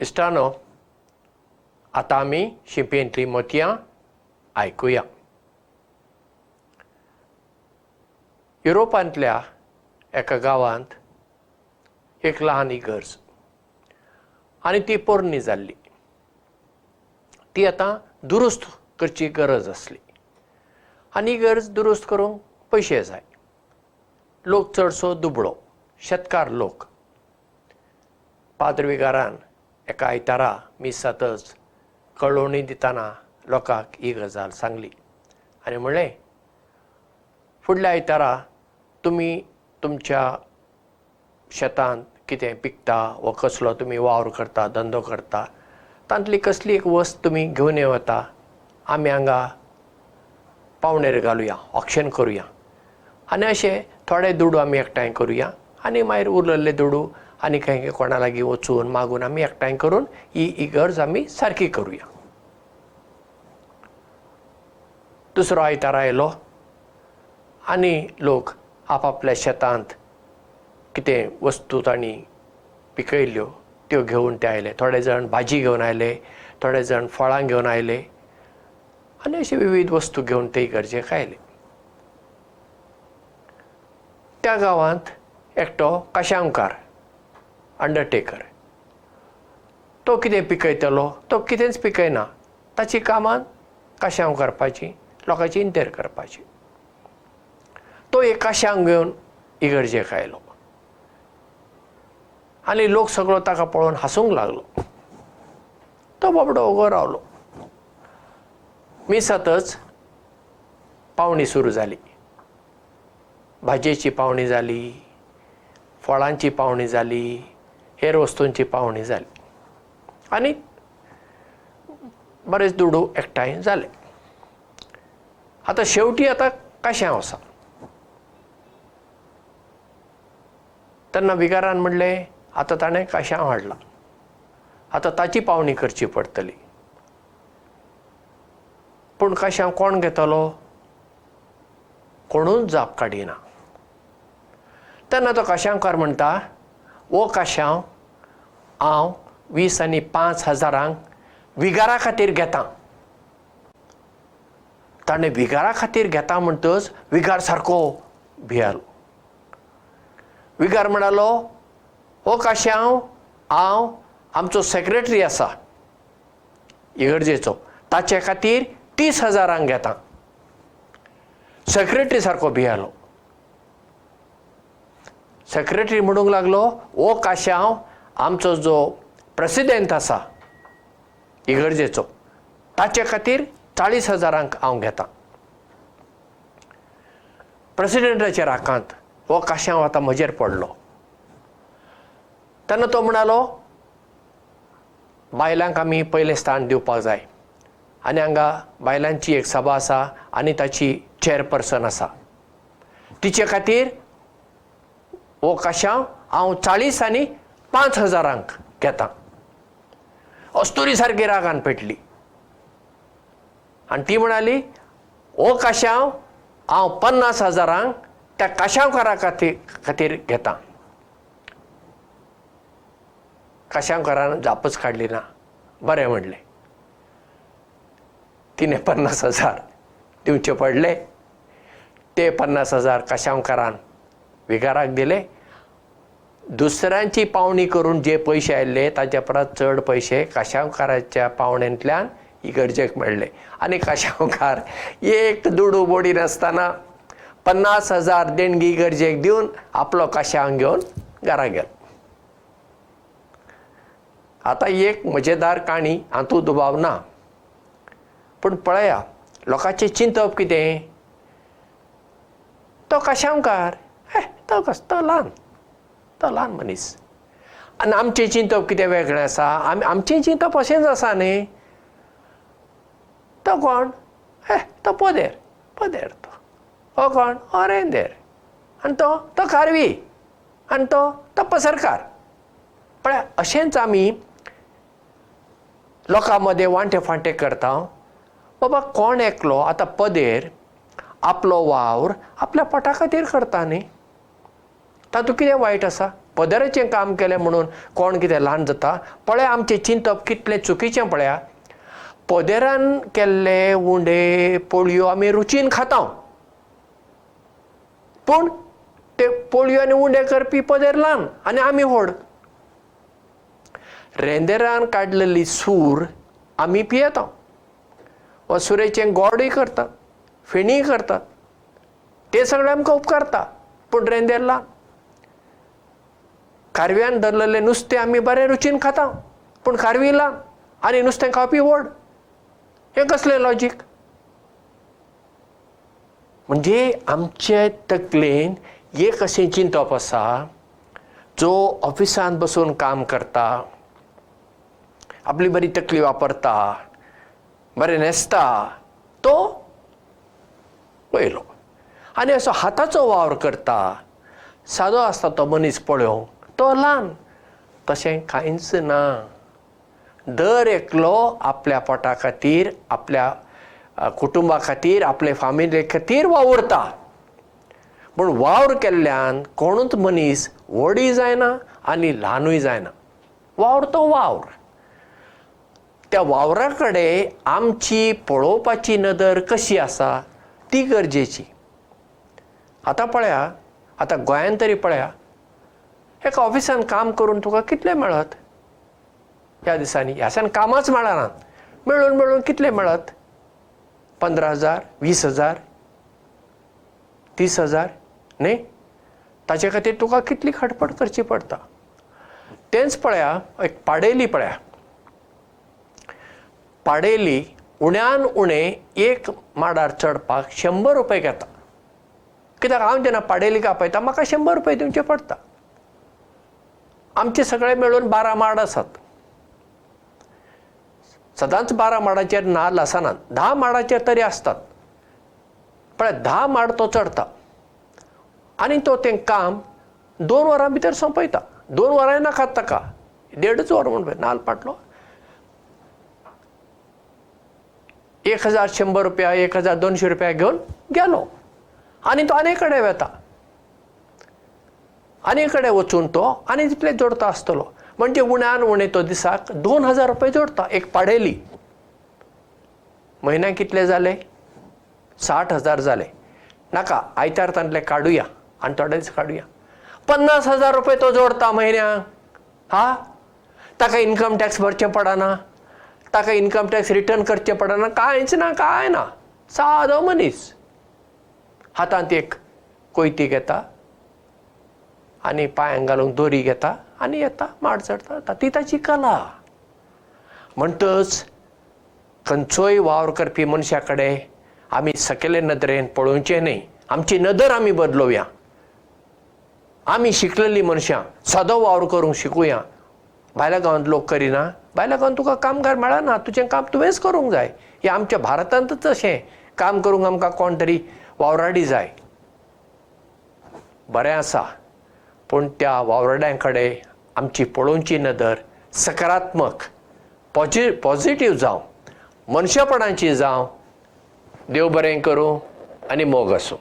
इश्टानो आतां आमी शिंपेंतलीं मोतयां आयकुया. युरोपांतल्या एका गांवांत एक ल्हान इगर्ज आनी ती पोरणी जाल्ली. ती आतां दुरुस्त करची गरज आसली आनी इगर्ज दुरुस्त करूंक पयशे जाय. लोक चडसो दुबळो शेतकार लोक. पाद्रविगारान एका आयतारा मीस जातच कळोवणी दितना लोकांक ही गजाल सांगली. आनी म्हणलें फुडल्या आयतारा तुमी तुमच्या शेतांत कितें पिकता वा कसलो तुमी वावर करता धंदो करता तांतली कसली एक वस्त तुमी घेवन येवता आमी हांगा पावणेर घालुया ऑक्शन करुया. आनी अशे थोडे दुडू आमी एकठांय करुया. आनी मागीर उरलेले दुडू आनी खंय कोणा लागीं वचून मागून आमी एकठांय करून ही इगर्ज आमी सारकी करुया. दुसरो आयतार आयलो. आनी लोक आपआपल्या शेतांत कितें वस्तू तांणी पिकयल्ल्यो त्यो घेवन ते आयले. थोडे जाण भाजी घेवन आयले थोडे जाण फळां घेवन आयले. आनी अशे विविध वस्तू घेवन ते इगर्जेक आयले त्या गांवांत एकटो कशांवकार अंडरटेकर तो कितें पिकयतलो तो कितेंच पिकयना. ताची कामां कशांव करपाची? लोकांची इंतेर करपाची. तो एक काश्यांक घेवन इगर्जेक आयलो आनी लोक सगळो ताका पळोवन हांसूंक लागलो. तो बाबडो उगो रावलो. मिसातच पावणी सुरू जाली. भाजयेची पावणी जाली फळांची पावणी जाली हेर वस्तूंची पावणी जाली. आनी बरेच दुडू एकठांय जाले. आतां शेवटी आतां कशांव आसा तेन्ना विगारान म्हणलें आतां ताणें कशांव हाडला? आतां ताची पावणी करची पडटली पूण कशांव कोण घेतलो? कोणूच जाप काडिना. तेन्ना तो कशांवकार म्हणटा वो कशांव? हांव वीस आनी पांच हजारांक विगारा खातीर घेतां. ताणें विगारा खातीर घेता म्हणटच विगार सारको भियालो. विगार म्हणालो हो काश्यांव हांव आमचो सेक्रेटरी आसा. इगर्जेचो. ताचे खातीर तीस हजारांक घेता. सेक्रेटरी सारको भियालो सेक्रेटरी म्हणूंक लागलो हो काश्यांव आमचो जो प्रेसिडेंट आसा इगर्जेचो ताचे खातीर चाळीस हजारांक हांव घेतां. प्रेसिडेंटाच्या राखांत हो काश्यांव आतां म्हजेर पडलो. तेन्ना तो म्हणलो बायलांक आमी पयलें स्थान दिवपाक जाय. आनी हांगा बायलांची एक सभा आसा आनी ताची चॅरपर्सन आसा. तिचे खातीर हो काश्यांव हांव चाळीस आनी पांच हजारांक घेतां. अस्तुरी सारकी रागान पेटली. आनी ती म्हणाली हो काश्यांव हांव पन्नास हजारांक त्या काश्यांवकारा खातीर खातीर घेतां. काश्यांवकारान जापच काडली ना. बरें म्हणलें. तिणें पन्नास हजार दिवचे पडले. ते पन्नास हजार कशांवकारान विगाराक दिले. दुसऱ्यांची पावणी करून जे पयशे आयिल्ले ताचे परस चड पयशे कशांवकाराच्या पावण्यांतल्यान इगर्जेक मेळ्ळे आनी कशांवकार एक दुडू बोडी नासतना पन्नास हजार देणगी इगर्जेक दिवन आपलो कशांव घेवन घरा गेलो. आतां एक मजेदार काणी हातूंत दुबाव ना पूण पळया लोकांचें चिंतप कितें? तो कशांवकार तो कस तो ल्हान तो ल्हान मनीस. आनी आमचें चिंतप कितें वेगळें आसा? आमी आमचें चिंतप अशेंच आसा न्ही? तो कोण? हे तो पोदेर पोदेर तो. हो कोण? अरेंदेर आनी तो तो खारवी. आनी तो तो पसरकार. पळय अशेंच आमी लोकां मदें वांटे फांटे करता. बाबा कोण एकलो? आतां पदेर आपलो वावर आपल्या पोटा खातीर करता न्ही तातूंत कितें वायट आसा? पदराचें काम केलें म्हणून कोण कितें ल्हान जाता? पळया आमचें चिंतप कितलें चुकीचें पळया? पदेरान केल्ले उंडे पोळयो आमी रुचीन खाता. पूण ते पोळयो आनी उंडे करपी पदेर ल्हान आनी आमी व्हड. रेंदेरान काडलेली सूर आमी पियेता. वा सुरेचें गोडूय करतात फेणीय करतात. ते सगळे आमकां उपकारता पूण रेंदेर ल्हान कारव्यान धरलेलें नुस्तें आमी बरें रुचीन खाता पूण कारवी ल्हान आनी नुस्तें खावपी व्हड. हें कसलें लॉजीक म्हणजे आमचे तकलेन एक अशें चिंतप आसा जो ऑफिसांत बसून काम करता आपली बरी तकली वापरता बरें न्हेसता तो वयलो आनी असो हाताचो वावर करता सादो आसता तो मनीस पळोवंक तो ल्हान तशें कांयच ना. दर एकलो आपल्या पोटा खातीर आपल्या कुटुंबा खातीर आपले फामिली खातीर वावुरता. पूण वावर केल्ल्यान कोणूच मनीस व्हडूय जायना आनी ल्हानूय जायना. वावर तो वावर. त्या वावरा कडेन आमची पळोवपाची नदर कशी आसा ती गरजेची. आतां पळया आतां गोंयांत तरी पळया एका ऑफिसान काम करून तुका कितले मेळत? ह्या दिसांनी. ह्या दिसांनी कामाच मेळनात मेळून मेळून कितले मेळत? पंदरा हजार वीस हजार तीस हजार न्ही? ताचे खातीर तुका कितली खटपट करची पडटा तेंच पळया एक पाडेली पळया. पाडेली उण्यान उणें एक माडार चडपाक शंबर रुपये घेता. कित्याक? हांव जेन्ना पाडेलीक आपयता म्हाका शंबर रुपये दिवचे पडटा आमचे सगळे मेळून बारा माड आसात. सदांच बारा माडाचेर नाल्ल आसनात. धा माडाचेर तरी आसतात. पण धा माड तो चडता आनी तो तें काम दोन वरां भितर सोंपयता. दोन वरांय नाकात ताका. देडच वर म्हण पळय नाल्ल पाटलो. एक हजार शंबर रुपया एक हजार दोनशे रुपया घेवन गेलो. आनी तो आनी कडेन वेता आनी कडेन वचून तो आनी तितले जोडता आसतलो. म्हणजे उण्यान उणें तो दिसाक दोन हजार रुपये जोडता एक पाडेली म्हयन्याक कितले जाले? साठ हजार जाले. नाका आयतार तांतले काडुया आनी थोडे दीस काडुया पन्नास हजार रुपये तो जोडता म्हयन्याक हा? ताका इन्कम टॅक्स भरचें पडना. ताका इन्कम टॅक्स रिटर्न करचें पडना. कांयच ना कांय ना. सादो मनीस. हातांत एक कोयती घेता आनी पांयांक घालूंक दोरी घेता आनी येता माड चडता. ती ताची कला. म्हणटच खंयचोय वावर करपी मनशा कडेन आमी सकयले नदरेन पळोवचें न्ही आमची नदर आमी बदलोवया. आमी शिकलेलीं मनशां सादो वावर करूंक शिकुया. भायल्या गांवांत लोक करिना. भायल्या गांवांत तुका कामगार मेळना. तुजें काम तुवेंच करूंक जाय. हें आमच्या भारतांतच अशें काम करूंक आमकां कोण तरी वावराडी जाय. बरें आसा पूण त्या वावरड्यां कडेन आमची पळोवची नदर सकारात्मक पॉझि पॉझिटीव जावं. मनशापणाची जावं. देव बरें करूं आनी मोग आसूं